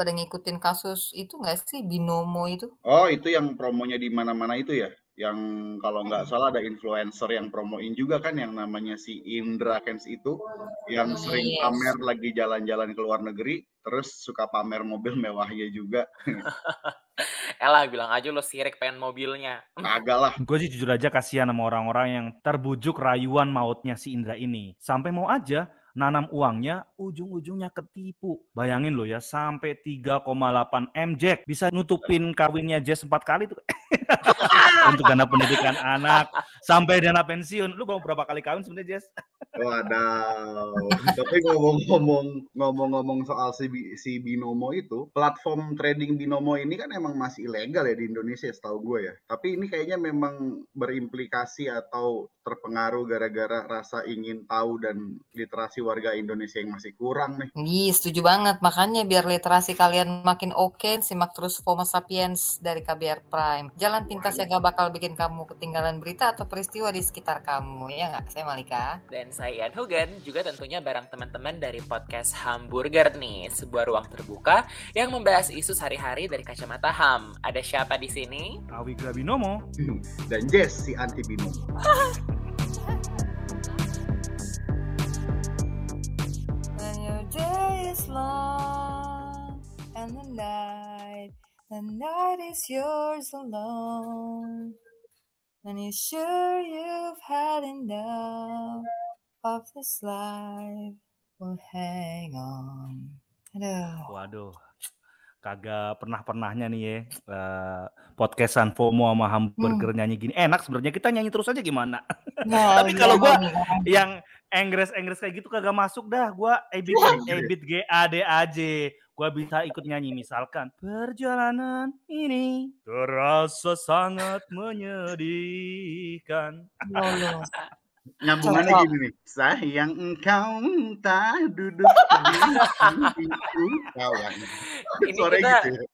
pada ngikutin kasus itu nggak sih binomo itu? Oh, itu yang promonya di mana-mana itu ya? Yang kalau nggak salah ada influencer yang promoin juga kan yang namanya si Indra Kens itu yang sering Yes. pamer lagi jalan-jalan ke luar negeri, terus suka pamer mobil mewahnya juga. Elah bilang aja lo sirik pengen mobilnya. Kagak lah. Gue sih jujur aja kasihan sama orang-orang yang terbujuk rayuan mautnya si Indra ini. Sampai mau aja nanam uangnya, ujung-ujungnya ketipu. Bayangin lo ya, sampai 3,8 M Jack bisa nutupin kawinnya Jess empat kali tuh. Untuk dana pendidikan anak, sampai dana pensiun. Lu mau berapa kali kawin sebenarnya Jess? Wadaw. Tapi ngomong-ngomong ngomong-ngomong soal si, si binomo itu, platform trading binomo ini kan emang masih ilegal ya di Indonesia setahu gue ya. Tapi ini kayaknya memang berimplikasi atau terpengaruh gara-gara rasa ingin tahu dan literasi warga Indonesia yang masih kurang nih. Iya, setuju banget. Makanya biar literasi kalian makin oke, simak terus FOMO Sapiens dari KBR Prime. Jalan pintas yang gak bakal bikin kamu ketinggalan berita atau peristiwa di sekitar kamu. Ya nggak? Saya Malika. Dan saya Ian Hogan juga tentunya bareng teman-teman dari podcast Hamburger nih, sebuah ruang terbuka yang membahas isu sehari-hari dari kacamata HAM. Ada siapa di sini? Awi Grabinomo. Dan Jess si anti binomo. is long and the night, the night is yours alone. And you're sure you've had enough of this life, well hang on. Aduh. Waduh, kagak pernah-pernahnya nih ya eh, podcastan FOMO sama hamburger nyanyi gini. Enak sebenarnya kita nyanyi terus aja gimana? Nah, Tapi iya, kalau gua nih, kan. yang Inggris-Inggris kayak gitu kagak masuk dah. Gua ebit ebit G A D A J. Gua bisa ikut nyanyi misalkan perjalanan ini terasa sangat menyedihkan. Loh, loh. Nyambungannya gini nih. Sayang engkau entah duduk di kawan. Ini Suara kita- gitu ya.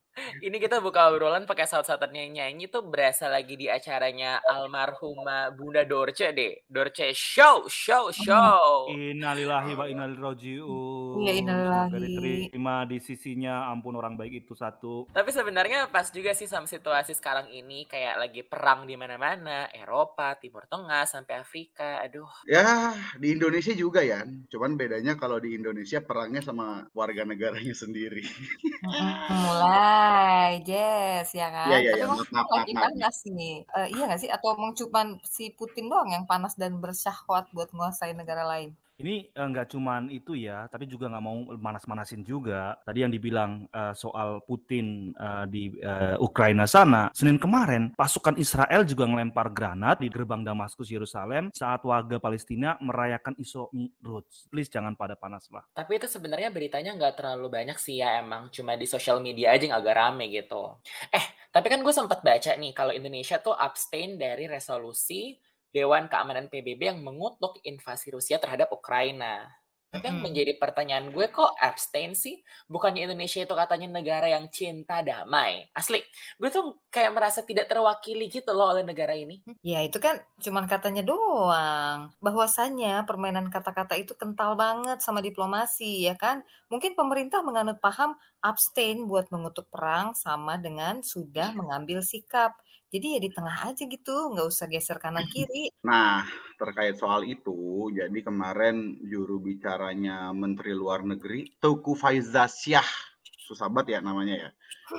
Ini kita buka obrolan pakai saut-sautan yang nyanyi tuh berasa lagi di acaranya almarhumah Bunda Dorce deh. Dorce show, show, show. Innalillahi wa inna ilaihi rajiun. Iya, innalillahi. Diterima di sisinya ampun orang baik itu satu. Tapi sebenarnya pas juga sih sama situasi sekarang ini kayak lagi perang di mana-mana, Eropa, Timur Tengah sampai Afrika. Aduh, Ya, di Indonesia juga ya. Cuman bedanya kalau di Indonesia perangnya sama warga negaranya sendiri. Mulai, Jess, ya kan? Iya, iya, Tapi iya. Maaf, maaf, lagi maaf, maaf. panas nih. Eh, iya nggak sih? Atau emang cuman si Putin doang yang panas dan bersyahwat buat nguasain negara lain? Ini eh, nggak cuman itu ya, tapi juga nggak mau manas-manasin juga. Tadi yang dibilang eh, soal Putin eh, di Ukraina sana, Senin kemarin pasukan Israel juga ngelempar granat di gerbang Damaskus Yerusalem saat warga Palestina merayakan Isra Mi'raj. Please jangan pada panas lah. tapi itu sebenarnya beritanya nggak terlalu banyak sih ya emang cuma di sosial media aja yang agak rame gitu. Eh, tapi kan gue sempat baca nih kalau Indonesia tuh abstain dari resolusi Dewan Keamanan PBB yang mengutuk invasi Rusia terhadap Ukraina. Tapi yang menjadi pertanyaan gue kok abstain sih? Bukannya Indonesia itu katanya negara yang cinta damai. Asli, gue tuh kayak merasa tidak terwakili gitu loh oleh negara ini. Ya itu kan cuman katanya doang. Bahwasannya permainan kata-kata itu kental banget sama diplomasi ya kan. Mungkin pemerintah menganut paham abstain buat mengutuk perang sama dengan sudah mengambil sikap. Jadi ya di tengah aja gitu, nggak usah geser kanan kiri. Nah, terkait soal itu, jadi kemarin juru bicaranya Menteri Luar Negeri, Teuku Faizasyah, susah banget ya namanya ya.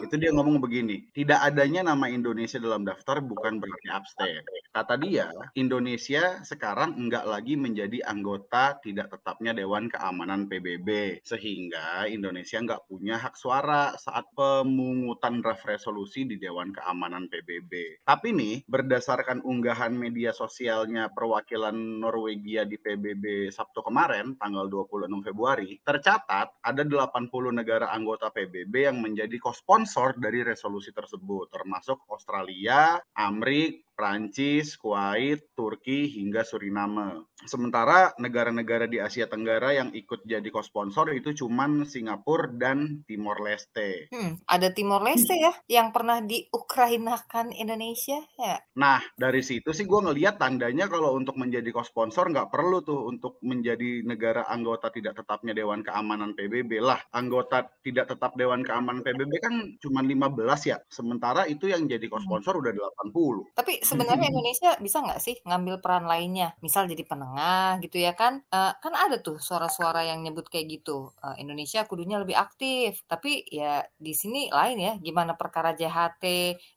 Itu dia ngomong begini, tidak adanya nama Indonesia dalam daftar bukan berarti abstain. Kata dia, Indonesia sekarang enggak lagi menjadi anggota tidak tetapnya Dewan Keamanan PBB. Sehingga Indonesia enggak punya hak suara saat pemungutan draft resolusi di Dewan Keamanan PBB. Tapi nih, berdasarkan unggahan media sosialnya perwakilan Norwegia di PBB Sabtu kemarin, tanggal 26 Februari, tercatat ada 80 negara anggota PBB yang menjadi kosponsor dari resolusi tersebut, termasuk Australia, Amrik, Prancis, Kuwait, Turki, hingga Suriname. Sementara negara-negara di Asia Tenggara yang ikut jadi co-sponsor itu cuman Singapura dan Timor Leste. Hmm, ada Timor Leste ya yang pernah diukrainakan Indonesia ya. Nah, dari situ sih gue ngeliat tandanya kalau untuk menjadi co-sponsor nggak perlu tuh untuk menjadi negara anggota tidak tetapnya Dewan Keamanan PBB lah. Anggota tidak tetap Dewan Keamanan PBB kan cuma 15 ya. Sementara itu yang jadi co-sponsor udah 80. Tapi sebenarnya Indonesia bisa nggak sih ngambil peran lainnya? Misal jadi penengah gitu ya kan? Uh, kan ada tuh suara-suara yang nyebut kayak gitu. Uh, Indonesia kudunya lebih aktif. Tapi ya di sini lain ya. Gimana perkara JHT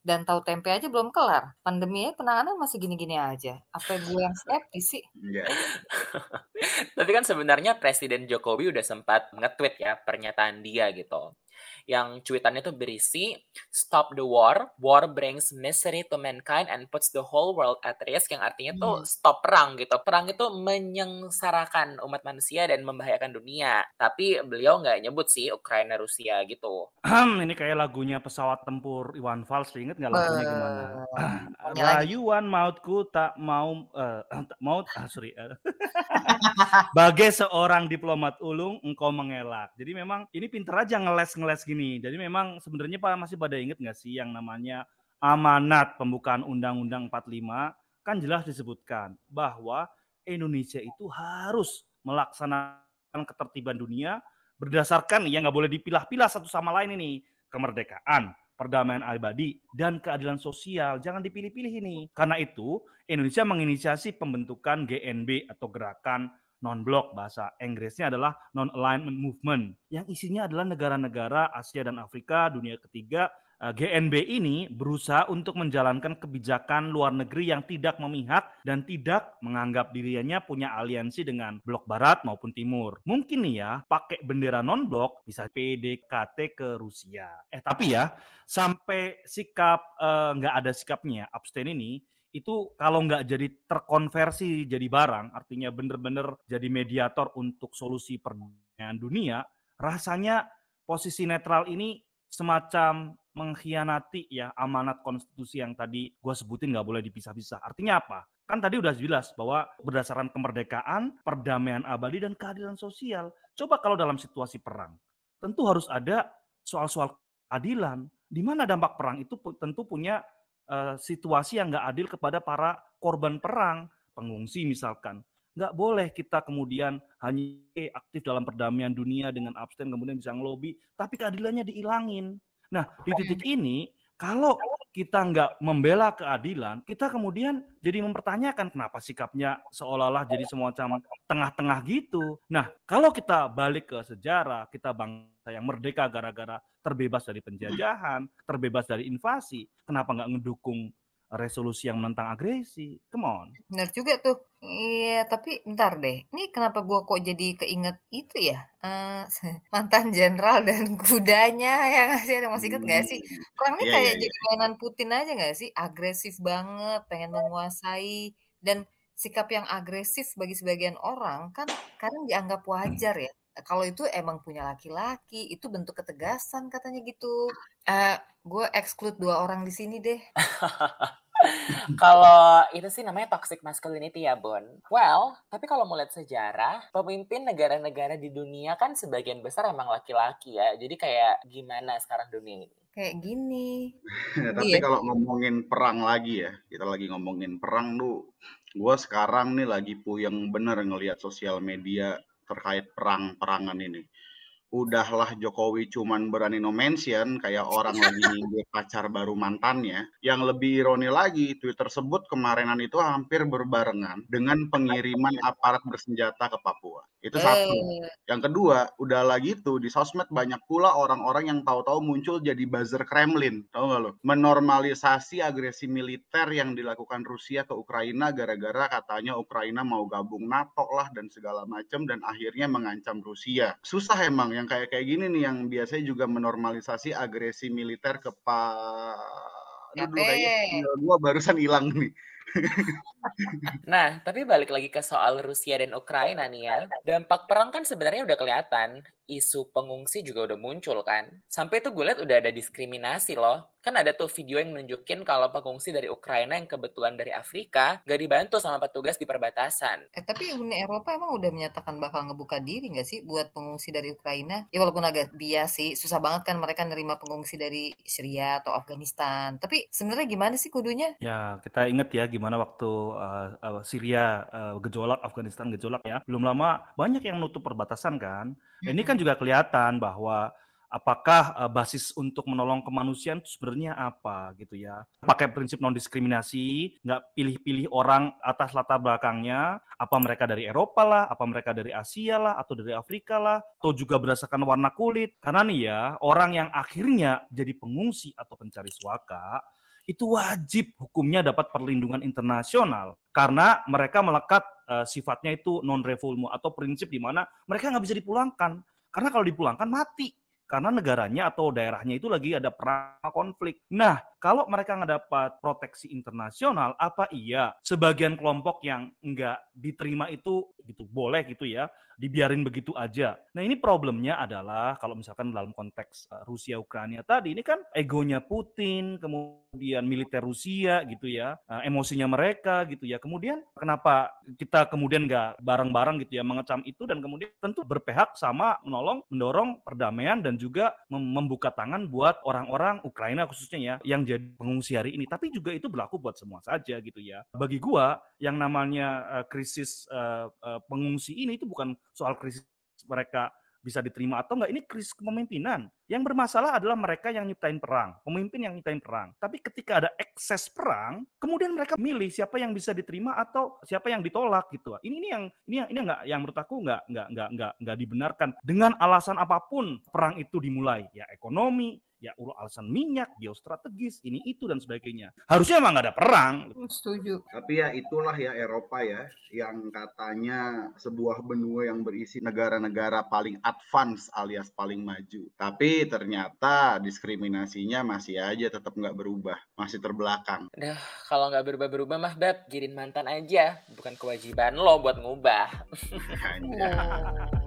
dan tahu tempe aja belum kelar. Pandeminya penanganan masih gini-gini aja. Apa gue yang skeptis sih? Iya. Tapi kan sebenarnya Presiden Jokowi udah sempat nge-tweet ya pernyataan dia gitu yang cuitannya tuh berisi stop the war, war brings misery to mankind and puts the whole world at risk yang artinya tuh hmm. stop perang gitu. Perang itu menyengsarakan umat manusia dan membahayakan dunia. Tapi beliau nggak nyebut sih Ukraina Rusia gitu. ini kayak lagunya pesawat tempur Iwan Fals, inget nggak lagunya gimana? Uh, Rayuan mautku tak mau uh, maut ah, sorry. Uh. Bagai seorang diplomat ulung engkau mengelak. Jadi memang ini pinter aja ngeles-ngeles gini. Jadi memang sebenarnya Pak masih pada inget nggak sih yang namanya amanat pembukaan Undang-Undang 45 kan jelas disebutkan bahwa Indonesia itu harus melaksanakan ketertiban dunia berdasarkan ya nggak boleh dipilah-pilah satu sama lain ini kemerdekaan, perdamaian abadi, dan keadilan sosial. Jangan dipilih-pilih ini. Karena itu, Indonesia menginisiasi pembentukan GNB atau Gerakan non-blok bahasa Inggrisnya adalah non-alignment movement yang isinya adalah negara-negara Asia dan Afrika dunia ketiga eh, GNB ini berusaha untuk menjalankan kebijakan luar negeri yang tidak memihak dan tidak menganggap dirinya punya aliansi dengan blok barat maupun timur. Mungkin nih ya, pakai bendera non-blok bisa PDKT ke Rusia. Eh tapi ya, sampai sikap eh, nggak uh, ada sikapnya abstain ini itu kalau nggak jadi terkonversi jadi barang, artinya benar-benar jadi mediator untuk solusi perdamaian dunia, rasanya posisi netral ini semacam mengkhianati ya amanat konstitusi yang tadi gue sebutin nggak boleh dipisah-pisah. Artinya apa? Kan tadi udah jelas bahwa berdasarkan kemerdekaan, perdamaian abadi, dan keadilan sosial. Coba kalau dalam situasi perang, tentu harus ada soal-soal keadilan. Di mana dampak perang itu tentu punya uh, situasi yang nggak adil kepada para korban perang, pengungsi misalkan. Nggak boleh kita kemudian hanya aktif dalam perdamaian dunia dengan abstain kemudian bisa ngelobi, tapi keadilannya dihilangin. Nah, di titik ini kalau kita nggak membela keadilan, kita kemudian jadi mempertanyakan kenapa sikapnya seolah-olah jadi semacam tengah-tengah gitu. Nah, kalau kita balik ke sejarah, kita bangsa yang merdeka gara-gara terbebas dari penjajahan, terbebas dari invasi, kenapa nggak ngedukung resolusi yang menentang agresi. Come on. Benar juga tuh. Iya, tapi ntar deh. Ini kenapa gua kok jadi keinget itu ya? Uh, mantan jenderal dan kudanya ya nggak sih? Ada masih inget nggak sih? Hmm. Perang ini yeah, kayak yeah, jadi yeah. mainan Putin aja nggak sih? Agresif banget, pengen menguasai dan sikap yang agresif bagi sebagian orang kan kadang dianggap wajar ya. Kalau itu emang punya laki-laki, itu bentuk ketegasan katanya gitu. Uh, gue exclude dua orang di sini deh. Kalau itu sih namanya toxic masculinity ya, Bon. Well, tapi kalau mau lihat sejarah, pemimpin negara-negara di dunia kan sebagian besar emang laki-laki ya. Jadi kayak gimana sekarang dunia ini? Kayak gini. tapi iya. kalau ngomongin perang lagi ya, kita lagi ngomongin perang tuh, gue sekarang nih lagi puyeng bener ngelihat sosial media terkait perang-perangan ini udahlah Jokowi cuman berani no mention kayak orang lagi nyindir pacar baru mantannya. Yang lebih ironi lagi, tweet tersebut kemarinan itu hampir berbarengan dengan pengiriman aparat bersenjata ke Papua. Itu satu. Eh. Yang kedua, udah lagi tuh di sosmed banyak pula orang-orang yang tahu-tahu muncul jadi buzzer Kremlin. Tahu nggak lo? Menormalisasi agresi militer yang dilakukan Rusia ke Ukraina gara-gara katanya Ukraina mau gabung NATO lah dan segala macam dan akhirnya mengancam Rusia. Susah emang yang kayak kayak gini nih yang biasanya juga menormalisasi agresi militer ke Pak Aduh, kayaknya gua barusan hilang nih. nah, tapi balik lagi ke soal Rusia dan Ukraina nih ya. Dampak perang kan sebenarnya udah kelihatan. Isu pengungsi juga udah muncul kan. Sampai tuh gue lihat udah ada diskriminasi loh. Kan ada tuh video yang nunjukin kalau pengungsi dari Ukraina yang kebetulan dari Afrika gak dibantu sama petugas di perbatasan. Eh tapi Uni Eropa emang udah menyatakan bakal ngebuka diri nggak sih buat pengungsi dari Ukraina? Ya walaupun agak bias sih, susah banget kan mereka nerima pengungsi dari Syria atau Afghanistan. Tapi sebenarnya gimana sih kudunya? Ya, kita ingat ya gimana waktu uh, uh, Syria uh, gejolak, Afghanistan gejolak ya. Belum lama banyak yang nutup perbatasan kan. Ini kan juga kelihatan bahwa apakah uh, basis untuk menolong kemanusiaan itu sebenarnya apa gitu ya. Pakai prinsip non diskriminasi, nggak pilih-pilih orang atas latar belakangnya, apa mereka dari Eropa lah, apa mereka dari Asia lah, atau dari Afrika lah, atau juga berdasarkan warna kulit. Karena nih ya, orang yang akhirnya jadi pengungsi atau pencari suaka, itu wajib hukumnya dapat perlindungan internasional karena mereka melekat uh, sifatnya itu non refoulement atau prinsip di mana mereka nggak bisa dipulangkan karena kalau dipulangkan mati karena negaranya atau daerahnya itu lagi ada perang konflik. Nah, kalau mereka nggak dapat proteksi internasional, apa iya sebagian kelompok yang nggak diterima itu gitu boleh gitu ya dibiarin begitu aja. Nah ini problemnya adalah kalau misalkan dalam konteks uh, Rusia Ukraina tadi ini kan egonya Putin, kemudian militer Rusia gitu ya, uh, emosinya mereka gitu ya. Kemudian kenapa kita kemudian nggak bareng-bareng gitu ya mengecam itu dan kemudian tentu berpihak sama menolong mendorong perdamaian dan juga membuka tangan buat orang-orang Ukraina khususnya ya yang jadi pengungsi hari ini. Tapi juga itu berlaku buat semua saja gitu ya. Bagi gua yang namanya uh, krisis pengungsi ini itu bukan soal krisis mereka bisa diterima atau enggak ini krisis kepemimpinan. Yang bermasalah adalah mereka yang nyiptain perang, pemimpin yang nyiptain perang. Tapi ketika ada ekses perang, kemudian mereka milih siapa yang bisa diterima atau siapa yang ditolak gitu. Ini ini yang ini yang ini enggak yang menurut aku enggak enggak enggak enggak enggak dibenarkan dengan alasan apa pun perang itu dimulai. Ya ekonomi, ya ulu alasan minyak, geostrategis, ini itu dan sebagainya. Harusnya emang nggak ada perang. Setuju. Tapi ya itulah ya Eropa ya, yang katanya sebuah benua yang berisi negara-negara paling advance alias paling maju. Tapi ternyata diskriminasinya masih aja tetap nggak berubah, masih terbelakang. Nah, kalau nggak berubah-berubah mah Beb, girin mantan aja. Bukan kewajiban lo buat ngubah.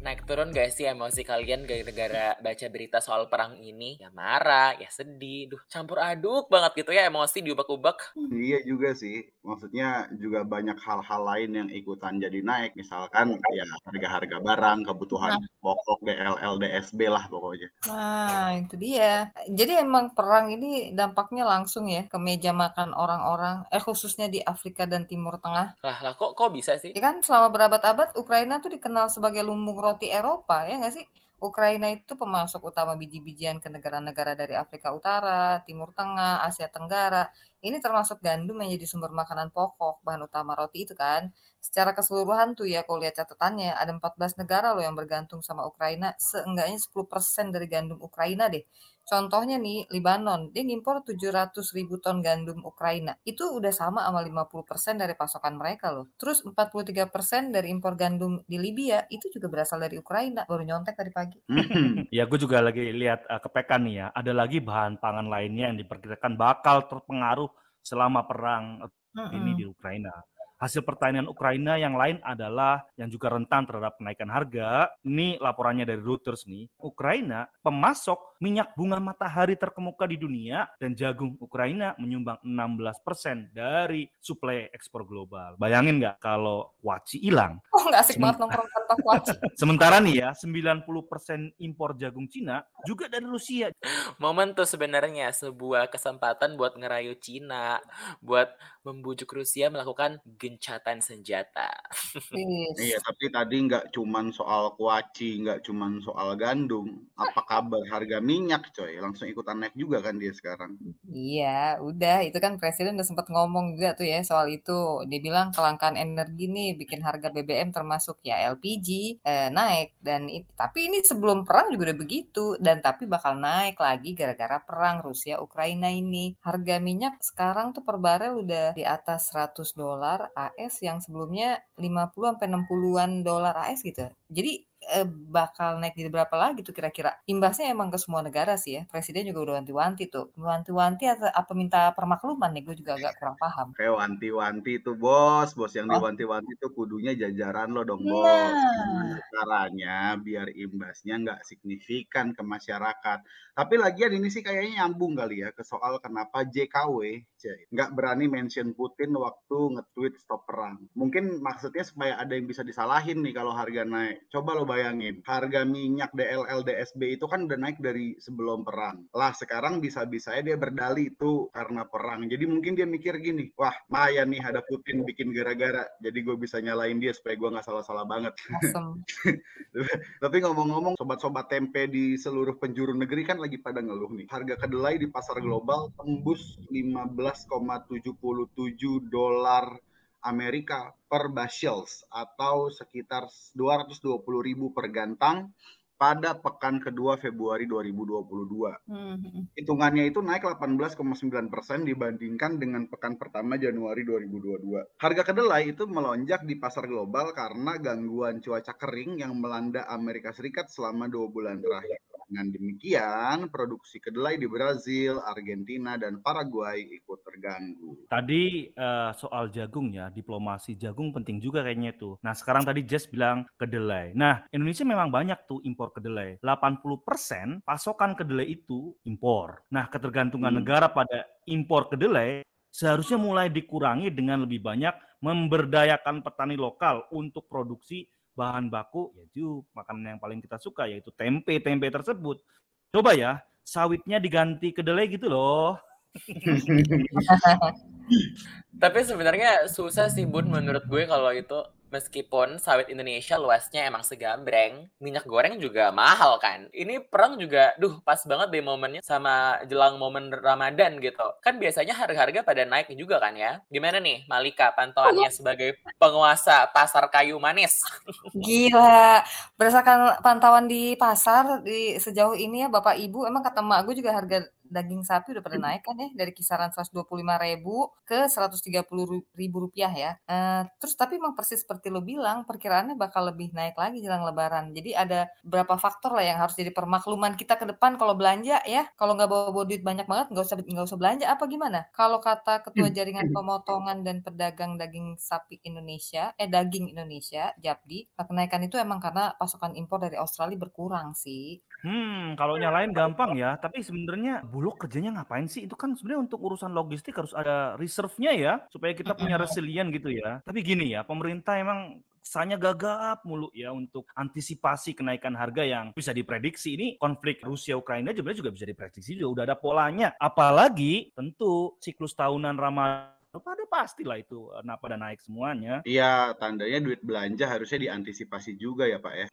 naik turun gak sih emosi kalian gara-gara baca berita soal perang ini? Ya marah, ya sedih, duh campur aduk banget gitu ya emosi diubek-ubek. Iya juga sih, maksudnya juga banyak hal-hal lain yang ikutan jadi naik, misalkan ya harga-harga barang, kebutuhan nah. pokok, DLL, DSB lah pokoknya. Nah itu dia. Jadi emang perang ini dampaknya langsung ya ke meja makan orang-orang, eh khususnya di Afrika dan Timur Tengah. Lah, lah kok kok bisa sih? Ya kan selama berabad-abad Ukraina tuh dikenal sebagai lumbung roti Eropa ya nggak sih? Ukraina itu pemasok utama biji-bijian ke negara-negara dari Afrika Utara, Timur Tengah, Asia Tenggara. Ini termasuk gandum yang jadi sumber makanan pokok, bahan utama roti itu kan. Secara keseluruhan tuh ya, kalau lihat catatannya, ada 14 negara loh yang bergantung sama Ukraina, seenggaknya 10% dari gandum Ukraina deh. Contohnya nih, Libanon, dia ngimpor 700 ribu ton gandum Ukraina. Itu udah sama sama 50% dari pasokan mereka loh. Terus 43% dari impor gandum di Libya, itu juga berasal dari Ukraina. Baru nyontek tadi pagi. ya, gue juga lagi lihat uh, kepekan nih ya. Ada lagi bahan pangan lainnya yang diperkirakan bakal terpengaruh selama perang mm -hmm. ini di Ukraina hasil pertanian Ukraina yang lain adalah yang juga rentan terhadap kenaikan harga. Ini laporannya dari Reuters nih. Ukraina pemasok minyak bunga matahari terkemuka di dunia dan jagung Ukraina menyumbang 16% dari suplai ekspor global. Bayangin nggak kalau kuaci hilang? Oh nggak asik banget nongkrong tanpa kuaci. Sementara nih ya, 90% impor jagung Cina juga dari Rusia. Momen tuh sebenarnya sebuah kesempatan buat ngerayu Cina, buat membujuk Rusia melakukan gencatan senjata. iya, tapi tadi nggak cuman soal kuaci, nggak cuman soal gandum. Apa kabar harga minyak, coy? Langsung ikutan naik juga kan dia sekarang. Iya, udah. Itu kan Presiden udah sempat ngomong juga tuh ya soal itu. Dia bilang kelangkaan energi nih bikin harga BBM termasuk ya LPG eh, naik. Dan tapi ini sebelum perang juga udah begitu. Dan tapi bakal naik lagi gara-gara perang Rusia-Ukraina ini. Harga minyak sekarang tuh per barel udah di atas 100 dolar AS yang sebelumnya 50 sampai 60-an dolar AS gitu. Jadi eh, bakal naik di berapa lagi tuh kira-kira? Imbasnya emang ke semua negara sih ya. Presiden juga udah wanti-wanti tuh. Wanti-wanti atau apa minta permakluman nih? Gue juga agak kurang paham. Kayak wanti-wanti tuh bos, bos yang Oh. diwanti-wanti tuh kudunya jajaran lo dong bos. Nah. Caranya biar imbasnya nggak signifikan ke masyarakat. Tapi lagian ini sih kayaknya nyambung kali ya ke soal kenapa JKW nggak berani mention Putin waktu nge-tweet stop perang. Mungkin maksudnya supaya ada yang bisa disalahin nih kalau harga naik. Coba lo bayangin, harga minyak DLL DSB itu kan udah naik dari sebelum perang. Lah sekarang bisa-bisanya dia berdali itu karena perang. Jadi mungkin dia mikir gini, wah Maya nih ada Putin bikin gara-gara, jadi gue bisa nyalain dia supaya gue nggak salah-salah banget. Awesome. Tapi ngomong-ngomong, sobat-sobat tempe di seluruh penjuru negeri kan lagi pada ngeluh nih. Harga kedelai di pasar global tembus 15,77 dolar Amerika per bushels atau sekitar 220 ribu per gantang pada pekan kedua Februari 2022. Hmm. Hitungannya itu naik 18,9 persen dibandingkan dengan pekan pertama Januari 2022. Harga kedelai itu melonjak di pasar global karena gangguan cuaca kering yang melanda Amerika Serikat selama dua bulan terakhir. Dengan demikian, produksi kedelai di Brazil, Argentina, dan Paraguay ikut terganggu. Tadi eh, soal jagung ya, diplomasi jagung penting juga kayaknya tuh. Nah sekarang tadi Jess bilang kedelai. Nah Indonesia memang banyak tuh impor kedelai. 80% pasokan kedelai itu impor. Nah ketergantungan Hmm. negara pada impor kedelai seharusnya mulai dikurangi dengan lebih banyak memberdayakan petani lokal untuk produksi bahan baku yaitu makanan yang paling kita suka yaitu tempe tempe tersebut. Coba ya sawitnya diganti kedelai gitu loh. Tapi sebenarnya susah sih Bun menurut gue kalau itu meskipun sawit Indonesia luasnya emang segambreng, minyak goreng juga mahal kan. Ini perang juga, duh pas banget deh momennya sama jelang momen Ramadan gitu. Kan biasanya harga-harga pada naik juga kan ya. Gimana nih Malika pantauannya sebagai penguasa pasar kayu manis? Gila, berdasarkan pantauan di pasar di sejauh ini ya Bapak Ibu, emang kata emak gue juga harga daging sapi udah pada naik kan ya dari kisaran 125.000 ke 130.000 rupiah ya. Eh, terus tapi emang persis seperti lo bilang perkiraannya bakal lebih naik lagi jelang Lebaran. Jadi ada beberapa faktor lah yang harus jadi permakluman kita ke depan kalau belanja ya. Kalau nggak bawa, bawa duit banyak banget nggak usah nggak usah belanja apa gimana? Kalau kata Ketua Jaringan Pemotongan dan Pedagang Daging Sapi Indonesia, eh daging Indonesia, Japdi, kenaikan itu emang karena pasokan impor dari Australia berkurang sih. Hmm, kalau nyalain gampang ya, tapi sebenarnya Bulog kerjanya ngapain sih? Itu kan sebenarnya untuk urusan logistik harus ada reserve-nya ya, supaya kita punya resilient gitu ya. Tapi gini ya, pemerintah emang kesannya gagap mulu ya untuk antisipasi kenaikan harga yang bisa diprediksi. Ini konflik Rusia Ukraina sebenarnya juga bisa diprediksi juga udah ada polanya. Apalagi tentu siklus tahunan Ramadan pada pastilah itu nah, pada naik semuanya. Iya, tandanya duit belanja harusnya diantisipasi juga ya Pak ya.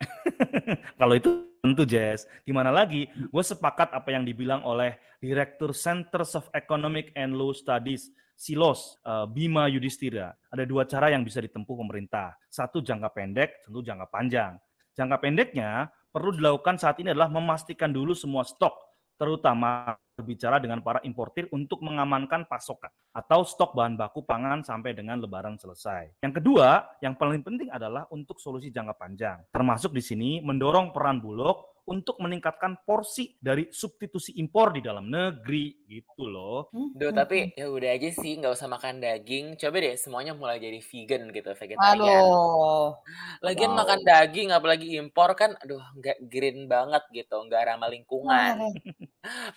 Kalau itu tentu Jess. Gimana lagi? Gue sepakat apa yang dibilang oleh Direktur Centers of Economic and Law Studies Silos uh, Bima Yudhistira. Ada dua cara yang bisa ditempuh pemerintah. Satu jangka pendek, tentu jangka panjang. Jangka pendeknya perlu dilakukan saat ini adalah memastikan dulu semua stok, terutama berbicara dengan para importir untuk mengamankan pasokan atau stok bahan baku pangan sampai dengan lebaran selesai. Yang kedua, yang paling penting adalah untuk solusi jangka panjang. Termasuk di sini mendorong peran Bulog untuk meningkatkan porsi dari substitusi impor di dalam negeri gitu loh. Duh, tapi ya udah aja sih nggak usah makan daging. Coba deh semuanya mulai jadi vegan gitu, vegetarian. Aduh. Lagian Wow. makan daging apalagi impor kan aduh nggak green banget gitu, nggak ramah lingkungan.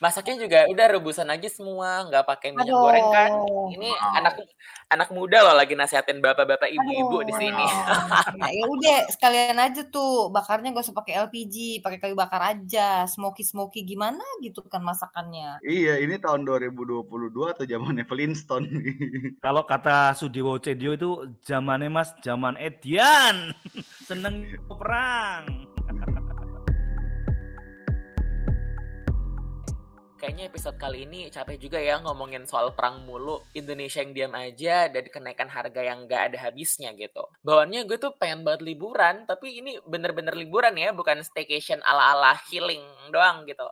Masaknya juga udah rebusan aja semua, nggak pakai minyak goreng kan. Aduh. Ini Wow. anak anak muda loh lagi nasihatin bapak-bapak ibu-ibu di sini. Nah, ya udah sekalian aja tuh bakarnya gak usah pakai LPG, pakai kayu bakar aja, smoky smoky gimana gitu kan masakannya. Iya, ini tahun 2022 atau zamannya Flintstone nih. Kalau kata Sudewo Cedio itu zamannya Mas, zaman Edian. Seneng perang. Kayaknya episode kali ini capek juga ya ngomongin soal perang mulu. Indonesia yang diam aja dan kenaikan harga yang gak ada habisnya gitu. Bawaannya gue tuh pengen banget liburan, tapi ini bener-bener liburan ya, bukan staycation ala-ala healing doang gitu.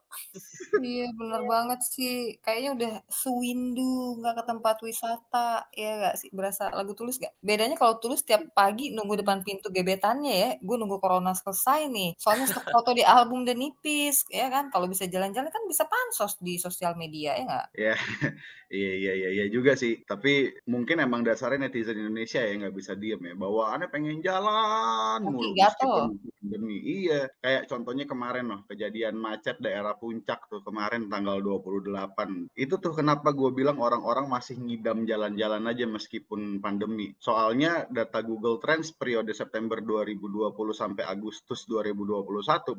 Iya bener banget sih. Kayaknya udah sewindu nggak ke tempat wisata. Ya gak sih? Berasa lagu tulus gak? Bedanya kalau tulus tiap pagi nunggu depan pintu gebetannya ya. Gue nunggu corona selesai nih. Soalnya foto di album udah nipis. Ya kan? Kalau bisa jalan-jalan kan bisa pansos di sosial media ya nggak? Ya, iya iya iya iya juga sih. Tapi mungkin emang dasarnya netizen Indonesia ya nggak bisa diem ya. Bawaannya pengen jalan mulu meskipun pandemi. Iya, kayak contohnya kemarin loh kejadian macet daerah puncak tuh kemarin tanggal 28. Itu tuh kenapa gue bilang orang-orang masih ngidam jalan-jalan aja meskipun pandemi. Soalnya data Google Trends periode September 2020 sampai Agustus 2021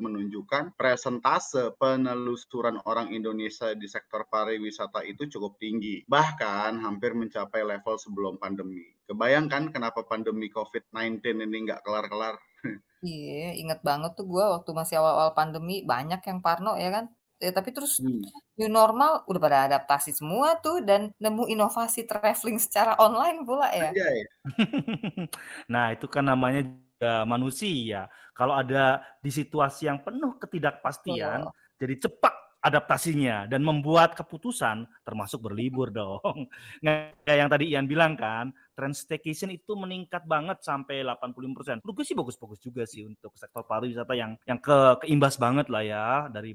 menunjukkan presentase penelusuran orang Indonesia di sektor pariwisata itu cukup tinggi, bahkan hampir mencapai level sebelum pandemi. Kebayangkan kenapa pandemi COVID-19 ini nggak kelar-kelar? Iya, inget banget tuh gue waktu masih awal-awal pandemi banyak yang parno ya kan. Ya, tapi terus hmm. new normal udah pada adaptasi semua tuh dan nemu inovasi traveling secara online pula ya. Iya, ya. nah itu kan namanya juga manusia. Kalau ada di situasi yang penuh ketidakpastian, oh. jadi cepat adaptasinya dan membuat keputusan termasuk berlibur dong. Kayak yang tadi Ian bilang kan, trend staycation itu meningkat banget sampai 85%. Menurut gue sih bagus-bagus juga sih untuk sektor pariwisata yang yang ke keimbas banget lah ya dari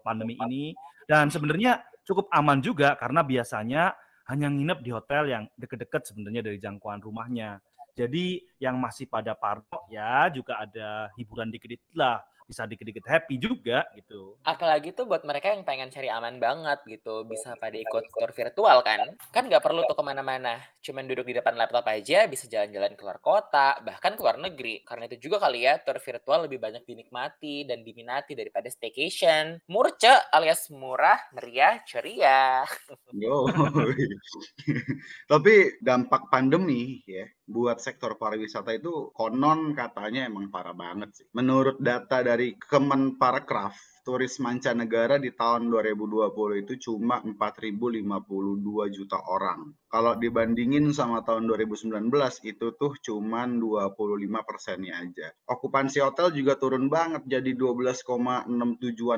pandemi ini dan sebenarnya cukup aman juga karena biasanya hanya nginep di hotel yang deket-deket sebenarnya dari jangkauan rumahnya. Jadi yang masih pada parno ya juga ada hiburan dikit-dikit lah bisa dikit-dikit happy juga gitu. Apalagi tuh buat mereka yang pengen cari aman banget gitu, bisa pada ikut tour virtual kan. Kan nggak perlu tuh ke mana-mana, cuman duduk di depan laptop aja bisa jalan-jalan keluar kota, bahkan keluar negeri. Karena itu juga kali ya, tour virtual lebih banyak dinikmati dan diminati daripada staycation. Murce alias murah, meriah, ceria. Yo. Tapi dampak pandemi ya, buat sektor pariwisata itu konon katanya emang parah banget sih. Menurut data dari Kemenparekraf, turis mancanegara di tahun 2020 itu cuma 4.052 juta orang. Kalau dibandingin sama tahun 2019 itu tuh cuma 25 persennya aja. Okupansi hotel juga turun banget jadi 12,67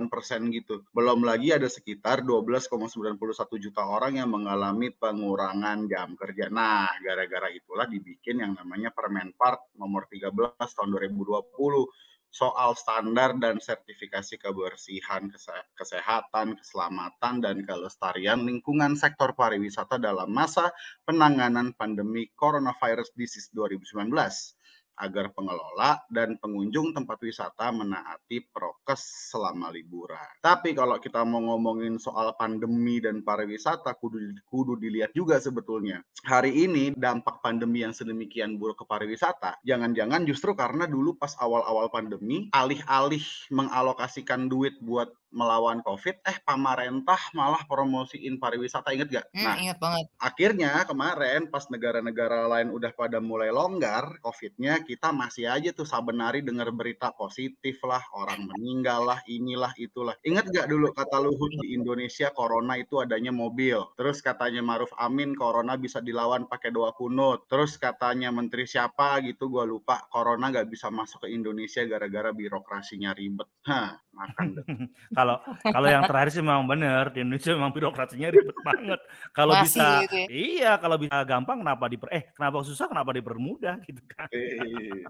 persen gitu. Belum lagi ada sekitar 12,91 juta orang yang mengalami pengurangan jam kerja. Nah, gara-gara itulah dibikin yang namanya Permen Park nomor 13 tahun 2020 soal standar dan sertifikasi kebersihan, kesehatan, keselamatan, dan kelestarian lingkungan sektor pariwisata dalam masa penanganan pandemi coronavirus disease 2019 agar pengelola dan pengunjung tempat wisata menaati prokes selama liburan. Tapi kalau kita mau ngomongin soal pandemi dan pariwisata, kudu, kudu dilihat juga sebetulnya. Hari ini dampak pandemi yang sedemikian buruk ke pariwisata, jangan-jangan justru karena dulu pas awal-awal pandemi, alih-alih mengalokasikan duit buat melawan COVID, eh pemerintah malah promosiin pariwisata, inget gak? Hmm, nah, inget banget. Akhirnya kemarin pas negara-negara lain udah pada mulai longgar COVID-nya, kita masih aja tuh sabenari dengar berita positif lah, orang meninggal lah, inilah itulah. Ingat gak dulu kata Luhut di Indonesia Corona itu adanya mobil. Terus katanya Maruf Amin Corona bisa dilawan pakai doa kunut. Terus katanya Menteri siapa gitu, gue lupa Corona gak bisa masuk ke Indonesia gara-gara birokrasinya ribet. Hah, makan. Kalau kalau yang terakhir sih memang benar di Indonesia memang birokrasinya ribet banget. Kalau bisa gitu ya? iya kalau bisa gampang kenapa diper eh kenapa susah kenapa dipermudah gitu kan.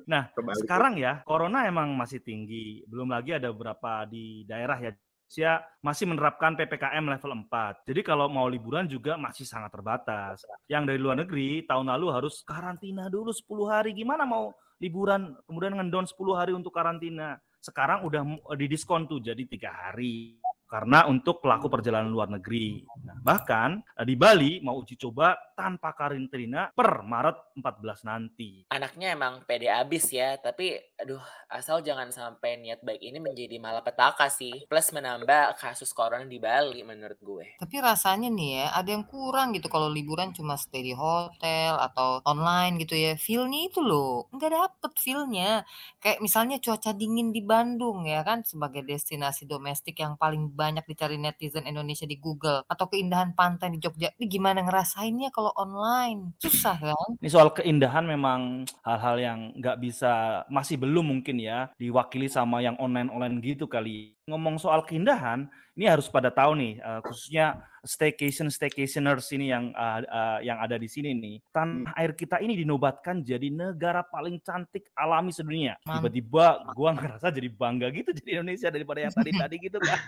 nah Kembali sekarang ya corona emang masih tinggi. Belum lagi ada beberapa di daerah ya Indonesia masih menerapkan PPKM level 4. Jadi kalau mau liburan juga masih sangat terbatas. Yang dari luar negeri tahun lalu harus karantina dulu 10 hari. Gimana mau liburan kemudian ngendon 10 hari untuk karantina? Sekarang udah didiskon tuh jadi tiga hari karena untuk pelaku perjalanan luar negeri. Nah, bahkan eh, di Bali mau uji coba tanpa karantina per Maret 14 nanti. Anaknya emang pede abis ya, tapi aduh asal jangan sampai niat baik ini menjadi malapetaka sih. Plus menambah kasus corona di Bali menurut gue. Tapi rasanya nih ya, ada yang kurang gitu kalau liburan cuma stay di hotel atau online gitu ya. Feel-nya itu loh, nggak dapet feel-nya. Kayak misalnya cuaca dingin di Bandung ya kan, sebagai destinasi domestik yang paling banyak dicari netizen Indonesia di Google atau keindahan pantai di Jogja. Ini gimana ngerasainnya kalau online? Susah kan? Ini soal keindahan memang hal-hal yang nggak bisa masih belum mungkin ya diwakili sama yang online-online gitu kali. Ngomong soal keindahan, ini harus pada tahu nih uh, khususnya staycation staycationers ini yang uh, uh, yang ada di sini nih. Tanah air kita ini dinobatkan jadi negara paling cantik alami sedunia. Tiba-tiba gua ngerasa jadi bangga gitu jadi Indonesia daripada yang tadi-tadi gitu kan.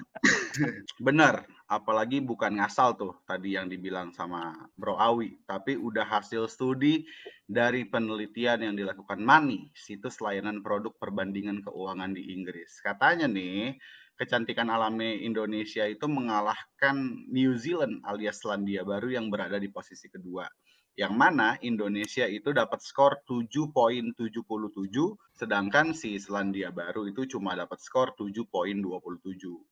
Benar, apalagi bukan ngasal tuh tadi yang dibilang sama Bro Awi, tapi udah hasil studi dari penelitian yang dilakukan Mani, situs layanan produk perbandingan keuangan di Inggris. Katanya nih, kecantikan alami Indonesia itu mengalahkan New Zealand alias Selandia Baru yang berada di posisi kedua yang mana Indonesia itu dapat skor 7.77 sedangkan si Selandia Baru itu cuma dapat skor 7.27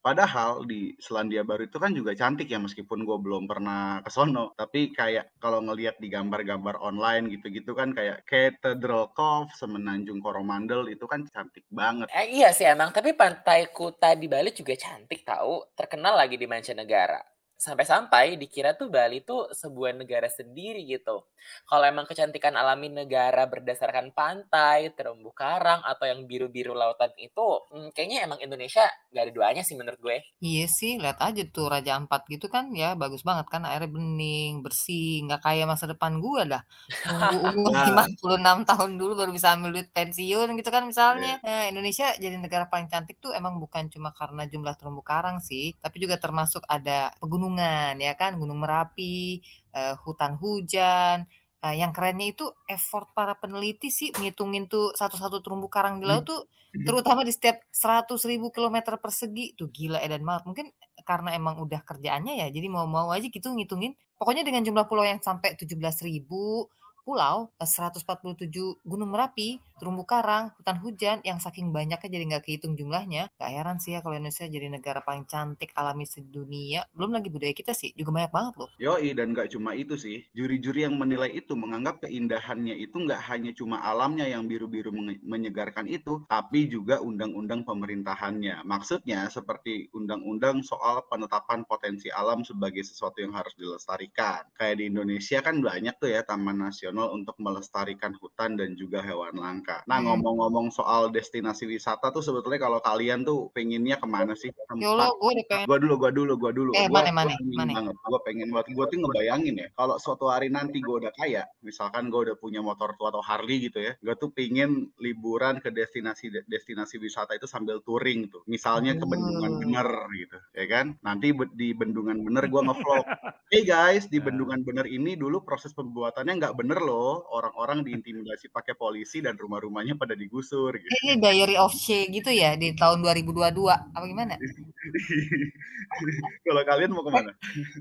padahal di Selandia Baru itu kan juga cantik ya meskipun gue belum pernah ke sono. Tapi kayak kalau ngelihat di gambar-gambar online gitu-gitu kan kayak Cathedral Cove semenanjung Coromandel itu kan cantik banget. Eh, iya sih emang. Tapi pantai Kuta di Bali juga cantik tahu terkenal lagi di mancanegara sampai-sampai dikira tuh Bali tuh sebuah negara sendiri gitu. Kalau emang kecantikan alami negara berdasarkan pantai, terumbu karang, atau yang biru-biru lautan itu, hmm, kayaknya emang Indonesia gak ada duanya sih menurut gue. Iya sih, lihat aja tuh Raja Ampat gitu kan ya bagus banget kan airnya bening, bersih, nggak kayak masa depan gue dah. Umur 56 nah. tahun dulu baru bisa ambil duit pensiun gitu kan misalnya. Iya. Nah, Indonesia jadi negara paling cantik tuh emang bukan cuma karena jumlah terumbu karang sih, tapi juga termasuk ada pegunungan pegunungan ya kan, Gunung Merapi, uh, hutan hujan. Uh, yang kerennya itu effort para peneliti sih ngitungin tuh satu-satu terumbu karang di laut hmm. tuh terutama di setiap 100 ribu kilometer persegi. Tuh gila edan banget mungkin karena emang udah kerjaannya ya jadi mau-mau aja gitu ngitungin. Pokoknya dengan jumlah pulau yang sampai 17 ribu pulau, 147 eh, gunung Merapi, terumbu karang, hutan hujan yang saking banyaknya jadi nggak kehitung jumlahnya. Gak heran sih ya kalau Indonesia jadi negara paling cantik alami sedunia. Belum lagi budaya kita sih juga banyak banget loh. Yoi dan nggak cuma itu sih. Juri-juri yang menilai itu menganggap keindahannya itu nggak hanya cuma alamnya yang biru-biru menyegarkan itu, tapi juga undang-undang pemerintahannya. Maksudnya seperti undang-undang soal penetapan potensi alam sebagai sesuatu yang harus dilestarikan. Kayak di Indonesia kan banyak tuh ya taman nasional nasional untuk melestarikan hutan dan juga hewan langka. Nah, hmm. ngomong-ngomong soal destinasi wisata tuh sebetulnya kalau kalian tuh pengennya ke mana sih? Yolo, gue udah pengen. Gue dulu, gue dulu, gue dulu. Eh, gua, mana, mana, mana? Banget. Gue pengen buat gue tuh ngebayangin ya, kalau suatu hari nanti gue udah kaya, misalkan gue udah punya motor tua atau Harley gitu ya, gue tuh pengen liburan ke destinasi destinasi wisata itu sambil touring tuh. Misalnya ke Bendungan oh. Bener gitu, ya kan? Nanti di Bendungan Bener gue ngevlog. hey guys, di nah. Bendungan Bener ini dulu proses pembuatannya nggak bener loh orang-orang diintimidasi pakai polisi dan rumah-rumahnya pada digusur gitu. Ini Diary of She gitu ya di tahun 2022 apa gimana? Kalau kalian mau ke mana?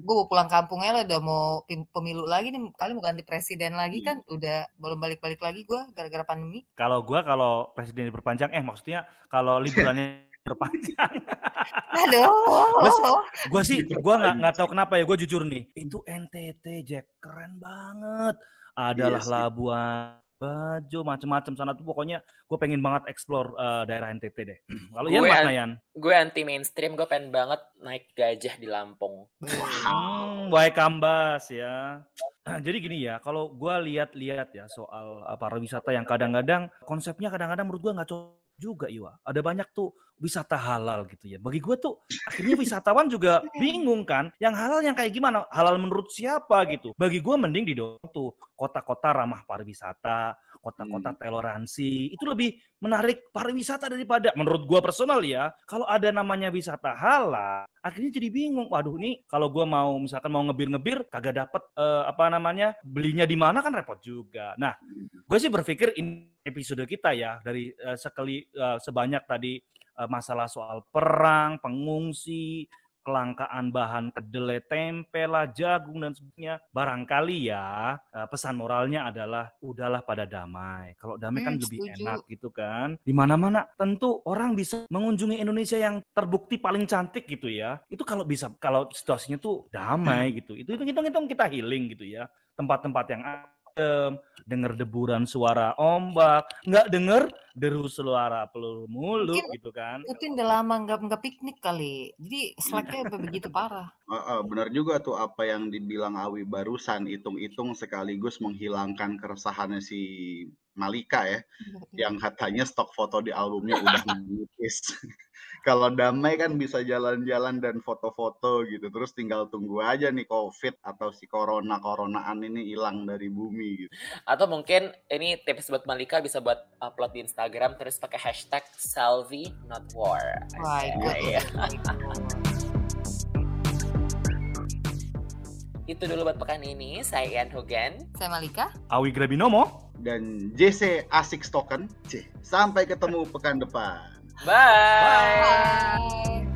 Gue mau pulang kampungnya lah udah mau pemilu lagi nih kalian mau ganti presiden lagi kan hmm. udah belum balik-balik lagi gue gara-gara pandemi. Kalau gue kalau presiden diperpanjang eh maksudnya kalau liburannya terpanjang. Aduh. Gue sih, gue nggak nggak tahu kenapa ya. Gue jujur nih, itu NTT Jack keren banget adalah yes, Labuan Bajo macam-macam sana tuh pokoknya gue pengen banget explore uh, daerah NTT deh. Kalau Yan mana Yan? Gue anti mainstream, gue pengen banget naik gajah di Lampung. Hmm, Wahai Kambas ya. Jadi gini ya, kalau gue lihat-lihat ya soal uh, pariwisata yang kadang-kadang konsepnya kadang-kadang menurut gue nggak cocok juga Iwa. Ada banyak tuh wisata halal gitu ya. Bagi gue tuh akhirnya wisatawan juga bingung kan. Yang halal yang kayak gimana? Halal menurut siapa gitu. Bagi gue mending di tuh kota-kota ramah pariwisata, kota-kota hmm. toleransi. Itu lebih menarik pariwisata daripada menurut gue personal ya. Kalau ada namanya wisata halal, akhirnya jadi bingung. Waduh ini kalau gue mau misalkan mau ngebir-ngebir kagak dapet uh, apa namanya belinya di mana kan repot juga. Nah, hmm. gue sih berpikir ini episode kita ya dari uh, sekali uh, sebanyak tadi Eh, masalah soal perang, pengungsi, kelangkaan bahan kedelai, tempe lah, jagung dan sebagainya. Barangkali ya eh, pesan moralnya adalah udahlah pada damai. Kalau damai kan hmm, lebih setuju. enak gitu kan. Di mana-mana tentu orang bisa mengunjungi Indonesia yang terbukti paling cantik gitu ya. Itu kalau bisa kalau situasinya tuh damai gitu. Itu hitung-hitung kita healing gitu ya. Tempat-tempat yang adem, denger deburan suara ombak, nggak denger deru suara peluru mulu Mungkin gitu kan. Putin udah lama nggak nggak piknik kali, jadi slacknya begitu parah. Heeh, benar juga tuh apa yang dibilang Awi barusan, hitung-hitung sekaligus menghilangkan keresahannya si Malika ya, yang katanya stok foto di albumnya udah menipis. Kalau damai kan bisa jalan-jalan dan foto-foto gitu, terus tinggal tunggu aja nih COVID atau si corona-coronaan ini hilang dari bumi gitu. Atau mungkin ini tips buat Malika bisa buat upload di Instagram terus pakai hashtag Salvi not war. Wah, Iya. Itu dulu buat pekan ini. Saya Ian Hogan. Saya Malika. Awi Grabinomo, Dan JC Asik Stoken, C. Sampai ketemu pekan depan. Bye. Bye.